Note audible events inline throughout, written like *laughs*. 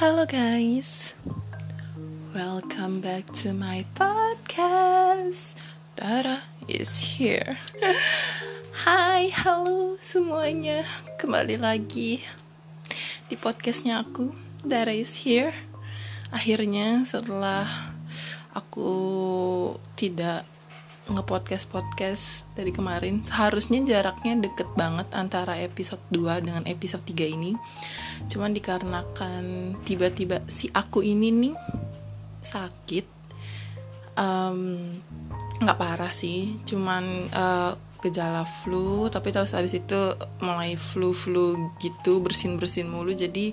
Halo guys, welcome back to my podcast. Dara is here. *laughs* Hai, halo semuanya, kembali lagi di podcastnya aku. Dara is here. Akhirnya setelah aku tidak nge-podcast podcast dari kemarin. Seharusnya jaraknya deket banget antara episode 2 dengan episode 3 ini. Cuman dikarenakan tiba-tiba si aku ini nih sakit nggak um, parah sih. Cuman uh, gejala flu tapi terus habis itu mulai flu flu gitu bersin bersin mulu. Jadi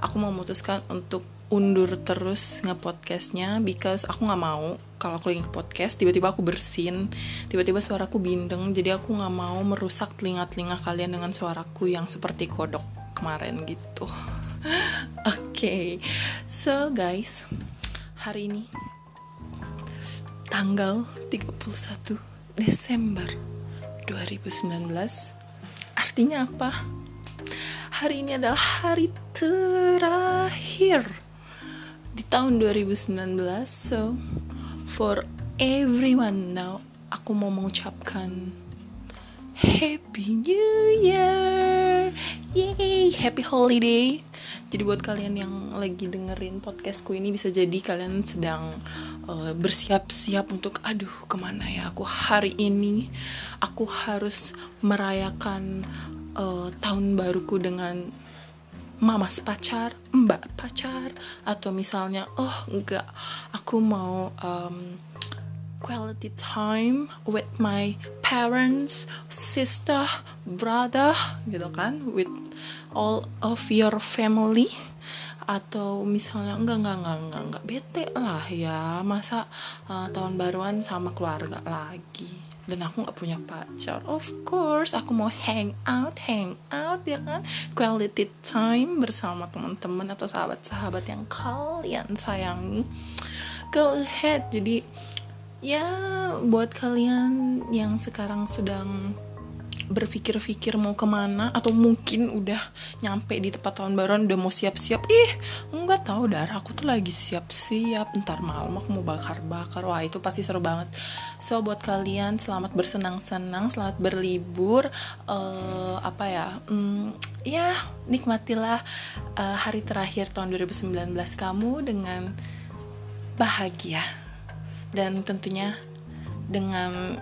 aku memutuskan untuk undur terus nge-podcastnya because aku nggak mau kalau aku lagi podcast tiba-tiba aku bersin tiba-tiba suaraku bindeng jadi aku nggak mau merusak telinga-telinga kalian dengan suaraku yang seperti kodok kemarin gitu *laughs* oke okay. so guys hari ini tanggal 31 Desember 2019 artinya apa hari ini adalah hari terakhir di tahun 2019 so for everyone now. Aku mau mengucapkan Happy New Year! Yay! Happy Holiday! Jadi buat kalian yang lagi dengerin podcastku ini Bisa jadi kalian sedang uh, bersiap-siap untuk Aduh ke mana ya aku hari ini? Aku harus merayakan uh, tahun baruku dengan mamas pacar, mbak pacar, atau misalnya oh enggak, aku mau um, quality time with my parents, sister, brother, gitu kan, with all of your family. Atau misalnya enggak enggak enggak enggak enggak bete lah ya masa uh, tahun baruan sama keluarga lagi dan aku nggak punya pacar. Of course aku mau hang out hang out ya kan? Quality time bersama teman-teman atau sahabat-sahabat yang kalian sayangi. Go ahead. Jadi ya buat kalian yang sekarang sedang berpikir-pikir mau ke mana atau mungkin udah nyampe di tempat tahun baruan udah mau siap-siap. Ih nggak tahu darah aku tuh lagi siap-siap. Ntar malam aku mau bakar-bakar. Wah itu pasti seru banget. So buat kalian selamat bersenang-senang selamat berlibur. Uh, apa ya? Um, ya nikmatilah uh, hari terakhir tahun 2019 kamu dengan bahagia. Dan tentunya dengan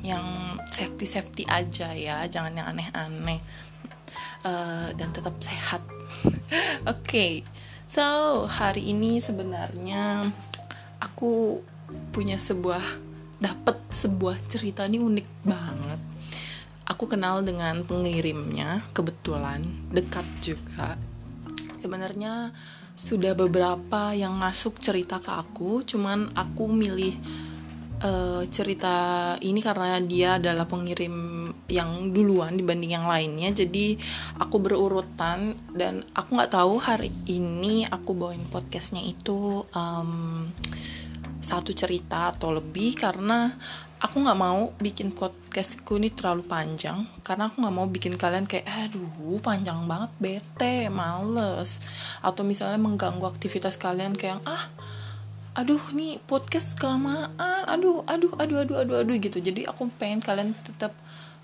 yang safety safety aja ya jangan yang aneh-aneh. Uh, dan tetap sehat. *laughs* Oke okay. so hari ini sebenarnya aku punya sebuah dapat sebuah cerita ini unik banget. Aku kenal dengan pengirimnya kebetulan dekat juga. Sebenarnya sudah beberapa yang masuk cerita ke aku cuman aku milih uh, cerita ini karena dia adalah pengirim yang duluan dibanding yang lainnya. Jadi aku berurutan dan aku nggak tahu hari ini aku bawain podcastnya itu um, satu cerita atau lebih karena aku nggak mau bikin podcastku ini terlalu panjang. Karena aku nggak mau bikin kalian kayak aduh panjang banget bete males. Atau misalnya mengganggu aktivitas kalian kayak ah aduh nih podcast kelamaan. Aduh aduh aduh aduh aduh aduh gitu. Jadi aku pengen kalian tetap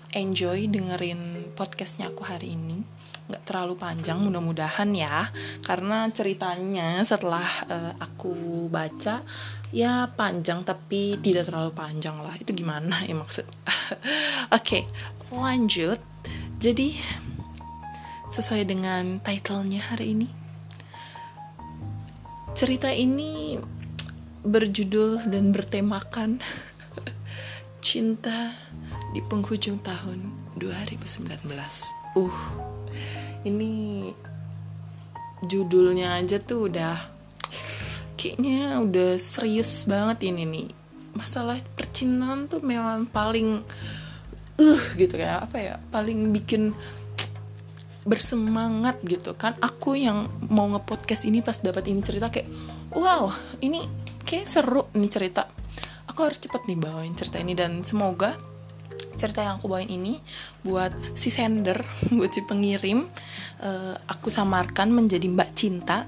enjoy dengerin podcastnya aku hari ini. Nggak terlalu panjang mudah-mudahan ya. Karena ceritanya setelah uh, aku baca ya panjang tapi tidak terlalu panjang lah. Itu gimana ya maksud? *laughs* Oke okay, lanjut. Jadi sesuai dengan titlenya hari ini cerita ini berjudul dan bertemakan *laughs* cinta di penghujung tahun 2019. Uh, ini judulnya aja tuh udah kayaknya udah serius banget ini nih. Masalah percintaan tuh memang paling uh gitu kayak apa ya? Paling bikin bersemangat gitu kan aku yang mau ngepodcast ini pas dapat ini cerita kayak wow ini kayak seru nih cerita aku harus cepet nih bawain cerita ini dan semoga cerita yang aku bawain ini buat si sender, *laughs* buat si pengirim, uh, aku samarkan menjadi Mbak Cinta.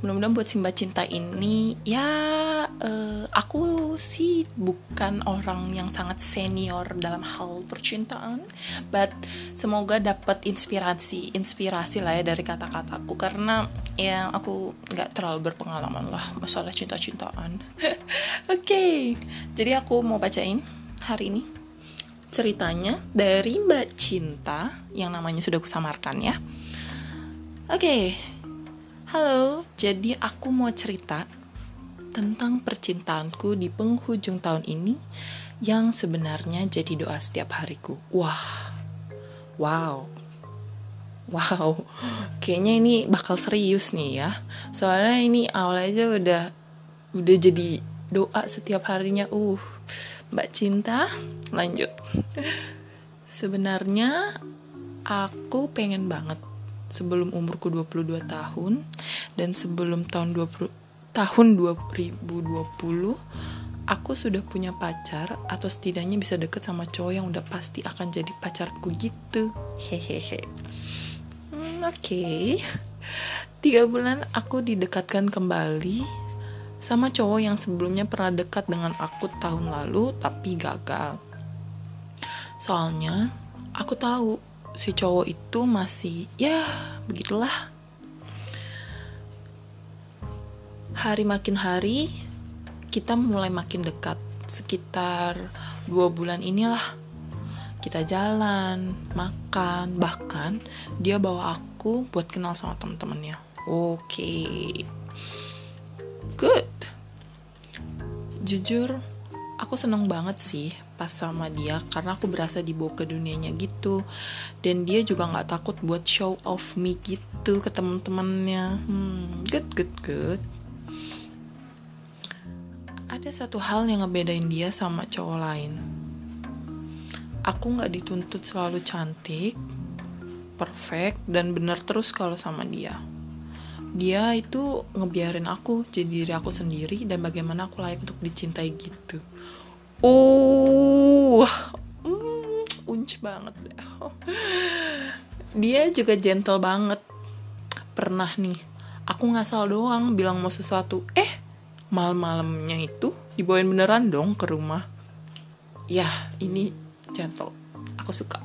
Mudah-mudahan buat si Mbak Cinta ini ya uh, aku sih bukan orang yang sangat senior dalam hal percintaan, but semoga dapat inspirasi, inspirasi lah ya dari kata-kataku karena ya aku nggak terlalu berpengalaman lah masalah cinta-cintaan. *laughs* Oke, okay, jadi aku mau bacain hari ini ceritanya dari Mbak Cinta yang namanya sudah kusamarkan ya. Oke, okay. Halo. Jadi aku mau cerita tentang percintaanku di penghujung tahun ini yang sebenarnya jadi doa setiap hariku. Wah, wow, wow. Kayaknya ini bakal serius nih ya. Soalnya ini awal aja udah udah jadi doa setiap harinya. Uh, Mbak Cinta, lanjut. Sebenarnya aku pengen banget sebelum umurku 22 tahun dan sebelum tahun 20 tahun 2020 aku sudah punya pacar atau setidaknya bisa deket sama cowok yang udah pasti akan jadi pacarku gitu. Hehehe. Hmm, Oke. Okay. Tiga bulan aku didekatkan kembali sama cowok yang sebelumnya pernah dekat dengan aku tahun lalu tapi gagal. Soalnya aku tahu si cowok itu masih ya begitulah. Hari makin hari kita mulai makin dekat. Sekitar dua bulan inilah kita jalan, makan, bahkan dia bawa aku buat kenal sama temen-temennya. Oke. Okay good jujur aku seneng banget sih pas sama dia karena aku berasa dibawa ke dunianya gitu. Dan dia juga nggak takut buat show off me gitu ke temen-temennya hmm, good good good. Ada satu hal yang ngebedain dia sama cowok lain. Aku nggak dituntut selalu cantik perfect dan bener terus kalau sama dia. Dia itu ngebiarin aku jadi diri aku sendiri dan bagaimana aku layak untuk dicintai gitu uh mm, unc banget dia juga gentle banget. Pernah nih aku ngasal doang bilang mau sesuatu. Eh malam-malamnya itu dibawain beneran dong ke rumah. Ya ini gentle. Aku suka.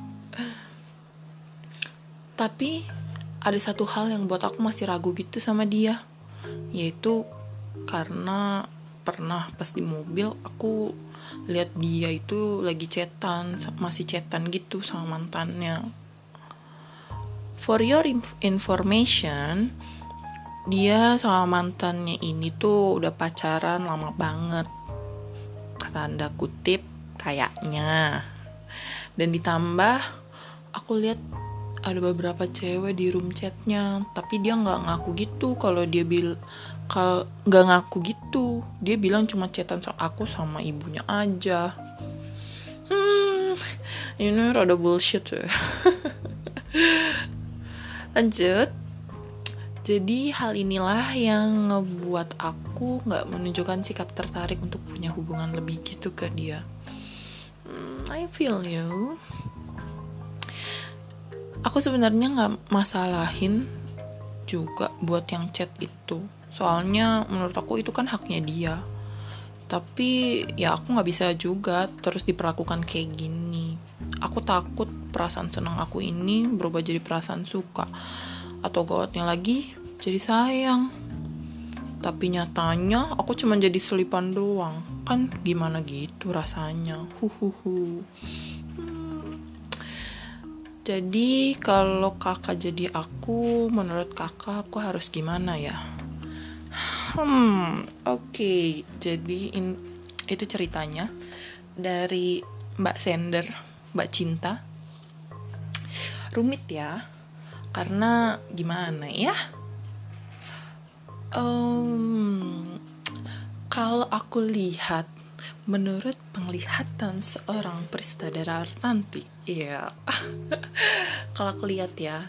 Tapi ada satu hal yang buat aku masih ragu gitu sama dia. Yaitu karena pernah pas di mobil aku lihat dia itu lagi cetan masih cetan gitu sama mantannya. For your information dia sama mantannya ini tuh udah pacaran lama banget. Tanda kutip kayaknya. Dan ditambah aku lihat ada beberapa cewek di room chatnya tapi dia nggak ngaku gitu kalau dia bil kalau nggak ngaku gitu. Dia bilang cuma chatan soal aku sama ibunya aja. Hmm ini rada bullshit ya. *laughs* Lanjut. Jadi hal inilah yang ngebuat aku nggak menunjukkan sikap tertarik untuk punya hubungan lebih gitu ke dia. Hmm, I feel you. Aku sebenarnya nggak masalahin juga buat yang chat itu soalnya menurut aku itu kan haknya dia. Tapi ya aku nggak bisa juga terus diperlakukan kayak gini. Aku takut perasaan senang aku ini berubah jadi perasaan suka atau gawatnya lagi jadi sayang. Tapi nyatanya aku cuma jadi selipan doang. Kan gimana gitu rasanya. Huhuhu. Jadi kalau kakak jadi aku, menurut kakak aku harus gimana ya? Hmm, oke. Okay. Jadi in, itu ceritanya dari Mbak Sender, Mbak Cinta. Rumit ya, karena gimana ya? Um, kalau aku lihat Menurut penglihatan seorang Pristadara Artanti, iya. *laughs* Kalau aku lihat ya,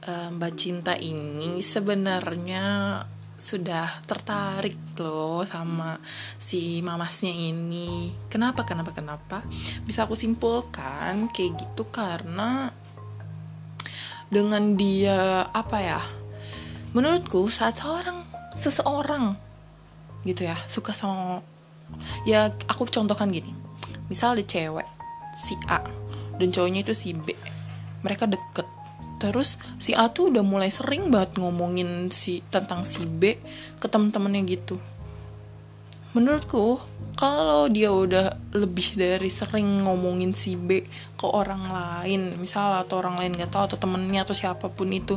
eh, Mbak Cinta ini sebenarnya sudah tertarik loh sama si mamasnya ini. Kenapa? Kenapa? Kenapa? Bisa aku simpulkan kayak gitu karena dengan dia apa ya? Menurutku saat seorang seseorang gitu ya suka sama ya aku contohkan gini. Misal ada cewek si A dan cowoknya itu si B. Mereka deket terus si A tuh udah mulai sering banget ngomongin si tentang si B ke temen-temennya gitu menurutku kalau dia udah lebih dari sering ngomongin si B ke orang lain misal atau orang lain gak tahu atau temennya atau siapa pun itu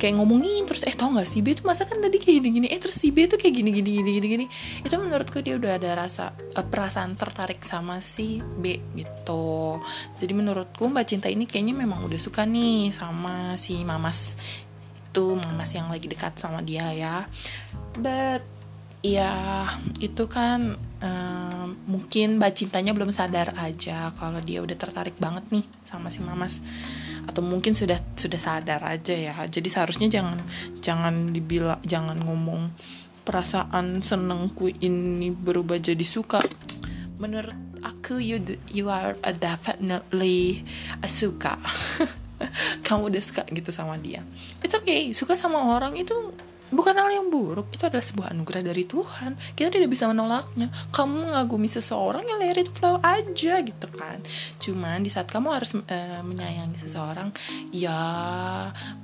kayak ngomongin terus eh tau gak si B tuh masa kan tadi kayak gini gini eh terus si B tuh kayak gini gini gini gini itu menurutku dia udah ada rasa uh, perasaan tertarik sama si B gitu. Jadi menurutku mbak cinta ini kayaknya memang udah suka nih sama si mamas. Itu mamas yang lagi dekat sama dia ya. But ya itu kan um, mungkin mbak cintanya belum sadar aja kalau dia udah tertarik banget nih sama si mamas. Atau mungkin sudah sudah sadar aja ya. Jadi seharusnya jangan jangan dibilang jangan ngomong perasaan senengku ini berubah jadi suka. Menurut aku you you are a definitely a suka. *laughs* Kamu udah suka gitu sama dia. It's okay suka sama orang itu bukan hal yang buruk itu adalah sebuah anugerah dari Tuhan. Kita tidak bisa menolaknya. Kamu mengagumi seseorang ya let it flow aja gitu kan. Cuman di saat kamu harus uh, menyayangi seseorang ya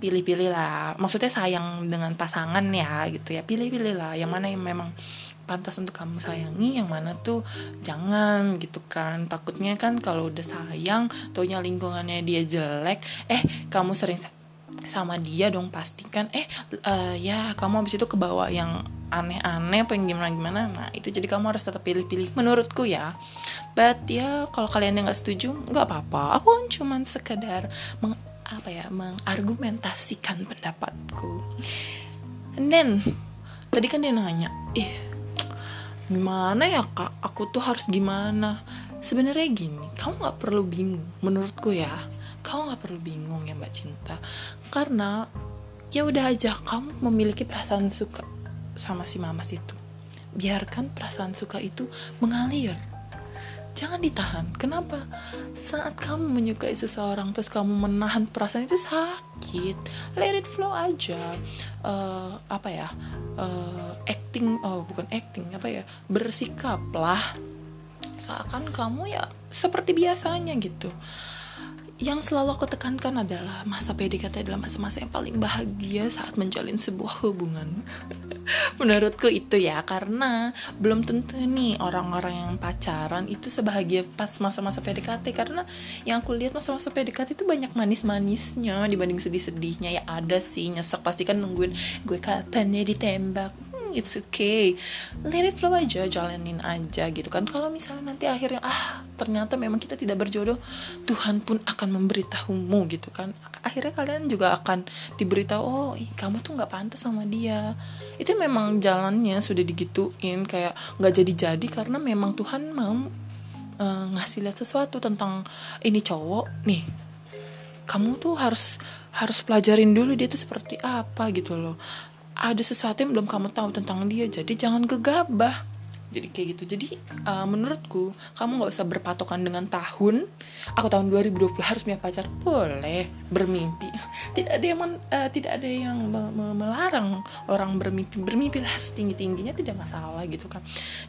pilih-pilih lah maksudnya sayang dengan pasangan ya gitu ya. Pilih-pilih lah yang mana yang memang pantas untuk kamu sayangi yang mana tuh jangan gitu kan. Takutnya kan kalau udah sayang taunya lingkungannya dia jelek eh kamu sering sama dia dong pastikan. Eh uh, ya kamu habis itu kebawa yang aneh-aneh yang gimana-gimana nah itu jadi kamu harus tetap pilih-pilih menurutku ya. But ya kalau kalian yang nggak setuju nggak apa-apa. Aku kan cuma sekedar meng, apa ya mengargumentasikan pendapatku. And then tadi kan dia nanya ih gimana ya kak? Aku tuh harus gimana? Sebenarnya gini kamu nggak perlu bingung menurutku ya. Kamu nggak perlu bingung ya mbak cinta karena ya udah aja kamu memiliki perasaan suka sama si mamas itu. Biarkan perasaan suka itu mengalir. Jangan ditahan. Kenapa? Saat kamu menyukai seseorang terus kamu menahan perasaan itu sakit. Let it flow aja. Uh, apa ya? Uh, acting oh bukan acting apa ya? Bersikaplah. Seakan kamu ya seperti biasanya gitu yang selalu aku tekankan adalah masa PDKT adalah masa-masa yang paling bahagia saat menjalin sebuah hubungan. *laughs* Menurutku itu ya, karena belum tentu nih orang-orang yang pacaran itu sebahagia pas masa-masa PDKT karena yang aku lihat masa-masa PDKT itu banyak manis-manisnya dibanding sedih-sedihnya. Ya ada sih nyesek pasti kan nungguin gue kapan ya ditembak it's okay. Let it flow aja jalanin aja gitu kan. Kalau misalnya nanti akhirnya ah ternyata memang kita tidak berjodoh Tuhan pun akan memberitahumu gitu kan. Akhirnya kalian juga akan diberitahu oh kamu tuh nggak pantas sama dia. Itu memang jalannya sudah digituin kayak nggak jadi-jadi karena memang Tuhan mau uh, ngasih lihat sesuatu tentang ini cowok nih. Kamu tuh harus harus pelajarin dulu dia tuh seperti apa gitu loh ada sesuatu yang belum kamu tahu tentang dia jadi jangan gegabah jadi kayak gitu. Jadi uh, menurutku kamu nggak usah berpatokan dengan tahun. Aku tahun 2020 harus punya pacar. Boleh bermimpi. *laughs* Tidak ada yang men, uh, tidak ada yang me me melarang orang bermimpi. Bermimpi lah setinggi tingginya tidak masalah gitu kan.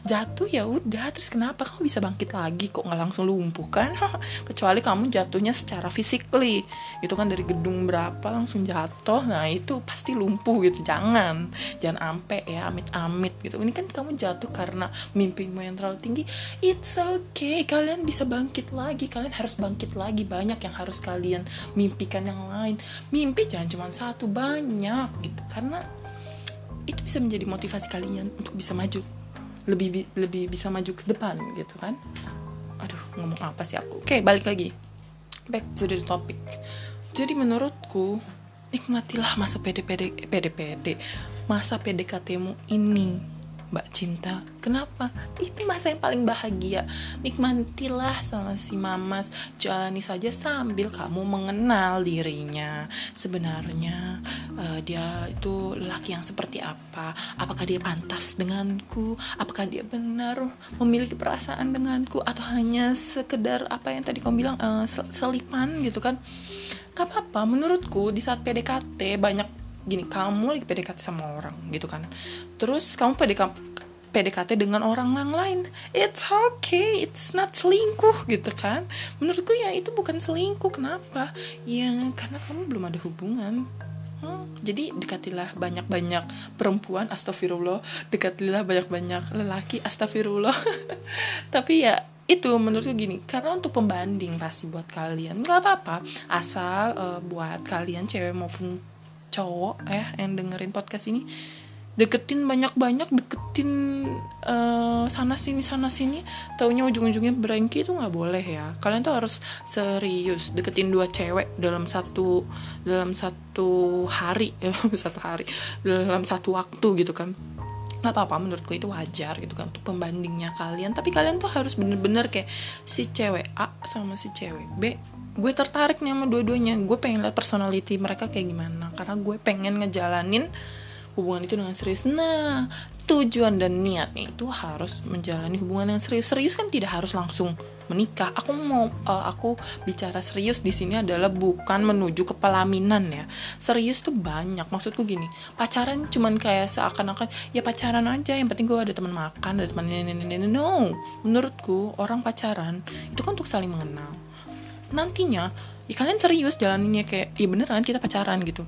Jatuh ya udah. Terus kenapa kamu bisa bangkit lagi? Kok nggak langsung lumpuh kan? *laughs* Kecuali kamu jatuhnya secara physically itu kan dari gedung berapa langsung jatuh. Nah itu pasti lumpuh gitu. Jangan. Jangan ampe ya amit amit gitu. Ini kan kamu jatuh karena mimpimu yang terlalu tinggi it's okay. Kalian bisa bangkit lagi kalian harus bangkit lagi. Banyak yang harus kalian mimpikan yang lain. Mimpi jangan cuma satu banyak gitu. Karena itu bisa menjadi motivasi kalian untuk bisa maju. Lebih lebih bisa maju ke depan gitu kan. Aduh ngomong apa sih aku? Oke balik lagi. Back to the topic. Jadi menurutku nikmatilah masa PDPD PDPD masa PDKTmu ini mbak cinta. Kenapa? Itu masa yang paling bahagia. Nikmatilah sama si mamas. Jalani saja sambil kamu mengenal dirinya. Sebenarnya uh, dia itu laki yang seperti apa? Apakah dia pantas denganku? Apakah dia benar memiliki perasaan denganku? Atau hanya sekedar apa yang tadi kamu bilang uh, selipan gitu kan? Gak apa-apa. Menurutku di saat PDKT banyak gini kamu lagi PDKT sama orang gitu kan. Terus kamu PDKT PDKT dengan orang yang lain. It's okay it's not selingkuh gitu kan. Menurutku ya itu bukan selingkuh. Kenapa? Ya karena kamu belum ada hubungan. Hmm, jadi dekatilah banyak-banyak perempuan astagfirullah. Dekatilah banyak-banyak lelaki astagfirullah. *laughs* Tapi ya itu menurutku gini karena untuk pembanding pasti buat kalian. Nggak apa-apa asal uh, buat kalian cewek maupun cowok ya yang dengerin podcast ini deketin banyak-banyak deketin uh, sana sini sana sini taunya ujung-ujungnya berengki itu nggak boleh ya. Kalian tuh harus serius deketin dua cewek dalam satu dalam satu hari *laughs* satu hari dalam satu waktu gitu kan nggak apa-apa menurutku itu wajar gitu kan untuk pembandingnya kalian. Tapi kalian tuh harus bener-bener kayak si cewek A sama si cewek B gue tertarik nih sama dua-duanya. Gue pengen lihat personality mereka kayak gimana. Karena gue pengen ngejalanin hubungan itu dengan serius. Nah tujuan dan niatnya itu harus menjalani hubungan yang serius. Serius kan tidak harus langsung menikah. Aku mau uh, aku bicara serius di sini adalah bukan menuju ke pelaminan ya. Serius tuh banyak. Maksudku gini pacaran cuman kayak seakan-akan ya pacaran aja yang penting gue ada teman makan ada teman ini ini no. Menurutku orang pacaran itu kan untuk saling mengenal. Nantinya ya kalian serius jalaninnya? Kayak ya beneran kita pacaran gitu.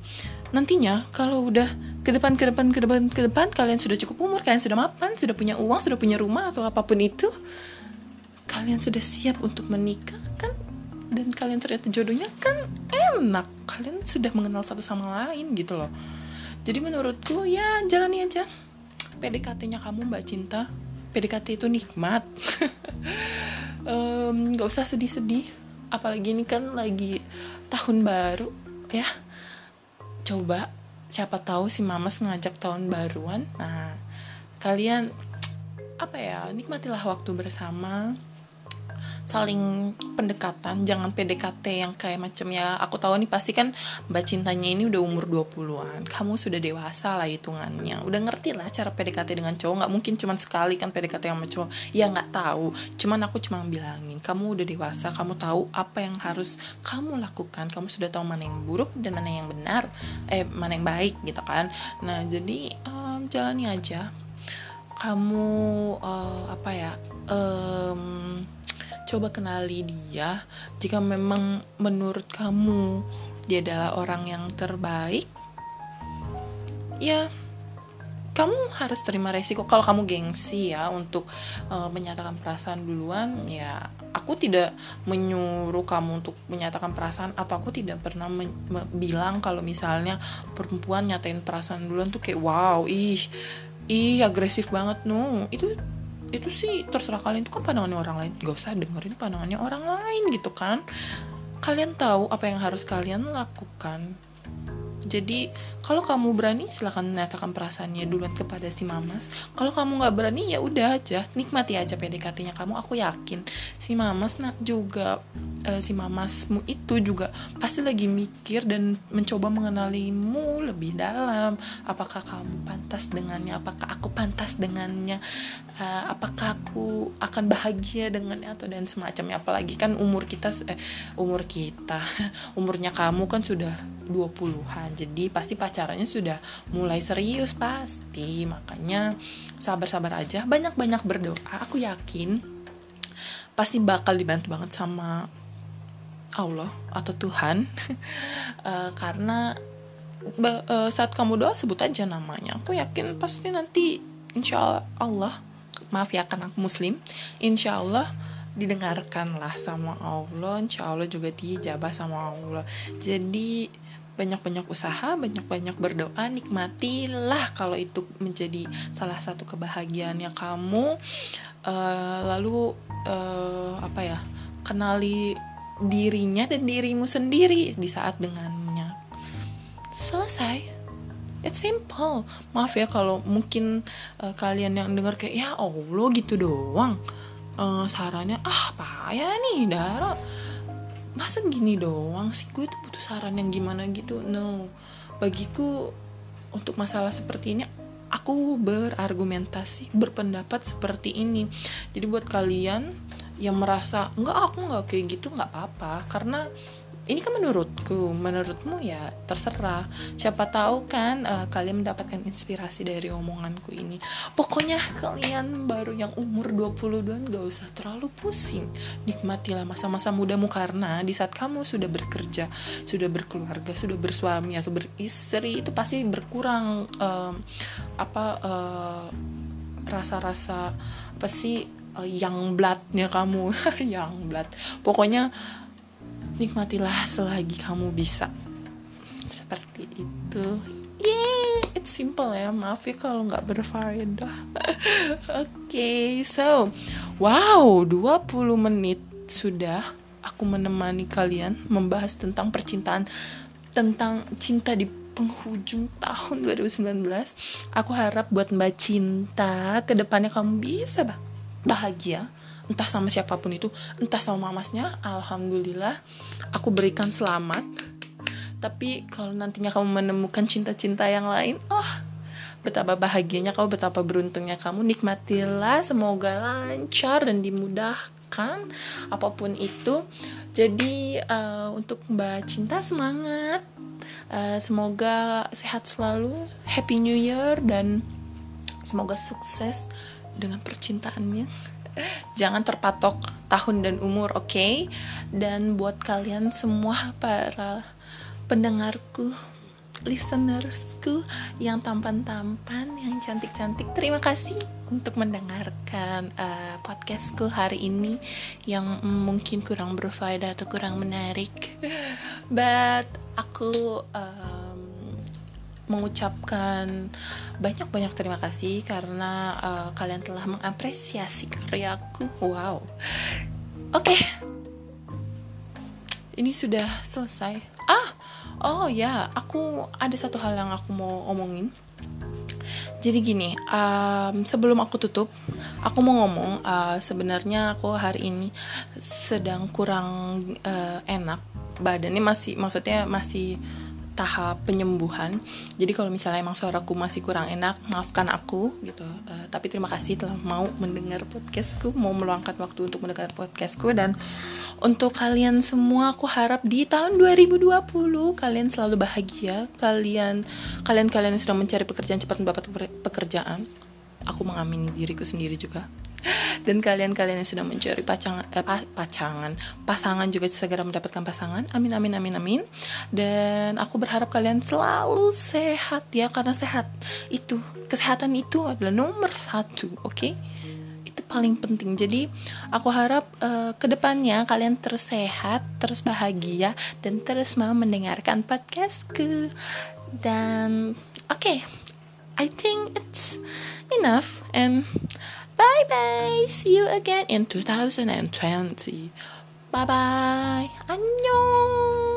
Nantinya kalau udah ke depan ke depan ke depan ke depan kalian sudah cukup umur kalian sudah mapan sudah punya uang sudah punya rumah atau apa pun itu kalian sudah siap untuk menikah kan? Dan kalian ternyata jodohnya kan enak. Kalian sudah mengenal satu sama lain gitu loh. Jadi menurutku ya jalani aja. PDKT-nya kamu mbak cinta. PDKT itu nikmat. *laughs* Um, gak usah sedih-sedih apalagi ini kan lagi tahun baru ya. Coba siapa tahu si mamas ngajak tahun baruan. Nah kalian apa ya nikmatilah waktu bersama saling pendekatan jangan PDKT yang kayak macam ya aku tahu nih pasti kan mbak cintanya ini udah umur 20-an kamu sudah dewasa lah hitungannya. Udah ngerti lah cara PDKT dengan cowok. Nggak mungkin cuman sekali kan PDKT sama cowok. Ya nggak tahu. Cuman aku cuma bilangin kamu udah dewasa kamu tahu apa yang harus kamu lakukan. Kamu sudah tahu mana yang buruk dan mana yang benar. Eh mana yang baik gitu kan. Nah jadi um, jalani aja. Kamu uh, apa ya um, coba kenali dia jika memang menurut kamu dia adalah orang yang terbaik ya kamu harus terima resiko. Kalau kamu gengsi ya untuk uh, menyatakan perasaan duluan ya aku tidak menyuruh kamu untuk menyatakan perasaan atau aku tidak pernah bilang kalau misalnya perempuan nyatain perasaan duluan tuh kayak wow ih ih agresif banget no itu itu sih terserah kalian itu kan pandangannya orang lain. Gak usah dengerin pandangannya orang lain gitu kan. Kalian tahu apa yang harus kalian lakukan jadi kalau kamu berani silahkan menyatakan perasaannya duluan kepada si mamas. Kalau kamu nggak berani ya udah aja. Nikmati aja PDKT-nya kamu. Aku yakin si mamas nak juga uh, si mamasmu itu juga pasti lagi mikir dan mencoba mengenalimu lebih dalam. Apakah kamu pantas dengannya? Apakah aku pantas dengannya? Uh, apakah aku akan bahagia dengannya atau dan semacamnya? Apalagi kan umur kita eh, umur kita *laughs* umurnya kamu kan sudah 20-an jadi pasti pacarannya sudah mulai serius pasti. Makanya sabar-sabar aja. Banyak-banyak berdoa aku yakin pasti bakal dibantu banget sama Allah atau Tuhan. Uh, *laughs* karena uh, saat kamu doa sebut aja namanya. Aku yakin pasti nanti insya Allah maaf ya kan aku muslim insya Allah didengarkan lah sama Allah insya Allah juga dijabah sama Allah. Jadi banyak-banyak usaha, banyak-banyak berdoa, nikmatilah kalau itu menjadi salah satu kebahagiaannya kamu. Uh, lalu uh, apa ya, kenali dirinya dan dirimu sendiri di saat dengannya. Selesai. it's simple maaf ya kalau mungkin uh, kalian yang dengar kayak ya allah gitu doang uh, sarannya ah apa ya nih Dara masa gini doang sih gue tuh saran yang gimana gitu. No. Bagiku untuk masalah seperti ini aku berargumentasi berpendapat seperti ini. Jadi buat kalian yang merasa enggak aku nggak kayak gitu nggak apa-apa. Karena ini kan menurutku menurutmu ya terserah. Siapa tahu kan uh, kalian mendapatkan inspirasi dari omonganku ini. Pokoknya kalian baru yang umur 22 gak usah terlalu pusing. Nikmatilah masa-masa mudamu karena di saat kamu sudah bekerja sudah berkeluarga sudah bersuami atau beristri itu pasti berkurang uh, apa uh, rasa-rasa apa sih uh, yang bloodnya kamu. *laughs* Yang blood. Pokoknya nikmatilah selagi kamu bisa. Seperti itu. Yeah it's simple ya. Maaf ya kalau nggak berfaedah. *laughs* Oke okay, so wow 20 menit sudah aku menemani kalian membahas tentang percintaan tentang cinta di penghujung tahun 2019 aku harap buat mbak cinta ke depannya kamu bisa bahagia entah sama siapa pun itu entah sama mamasnya alhamdulillah aku berikan selamat. Tapi kalau nantinya kamu menemukan cinta-cinta yang lain oh betapa bahagianya kamu betapa beruntungnya kamu nikmatilah semoga lancar dan dimudahkan apa pun itu. Jadi uh, untuk mbak cinta semangat. Uh, semoga sehat selalu happy new year dan semoga sukses dengan percintaannya jangan terpatok tahun dan umur oke okay? dan buat kalian semua para pendengarku listenersku yang tampan-tampan, yang cantik-cantik. Terima kasih untuk mendengarkan uh, podcastku hari ini yang mungkin kurang berfaedah atau kurang menarik. But aku um, mengucapkan banyak-banyak terima kasih karena uh, kalian telah mengapresiasi karyaku. Wow. Oke. Okay. Ini sudah selesai. Ah, oh ya, aku ada satu hal yang aku mau omongin. Jadi gini, um, sebelum aku tutup, aku mau ngomong uh, sebenarnya aku hari ini sedang kurang uh, enak badannya masih maksudnya masih tahap penyembuhan. Jadi kalau misalnya emang suaraku masih kurang enak, maafkan aku gitu. Uh, tapi terima kasih telah mau mendengar podcastku, mau meluangkan waktu untuk mendengar podcastku dan untuk kalian semua aku harap di tahun 2020 kalian selalu bahagia, kalian kalian kalian yang sudah mencari pekerjaan cepat mendapat pekerjaan. Aku mengamini diriku sendiri juga *laughs* dan kalian-kalian yang sudah mencari pacangan eh, pacangan pasangan juga segera mendapatkan pasangan. Amin amin amin amin. Dan aku berharap kalian selalu sehat ya karena sehat itu kesehatan itu adalah nomor satu oke? Okay? itu paling penting. Jadi aku harap uh, ke depannya kalian terus sehat terus bahagia dan terus mau mendengarkan podcastku. Dan oke okay, I think it's enough and Bye bye. See you again in 2020. Bye bye. 안녕.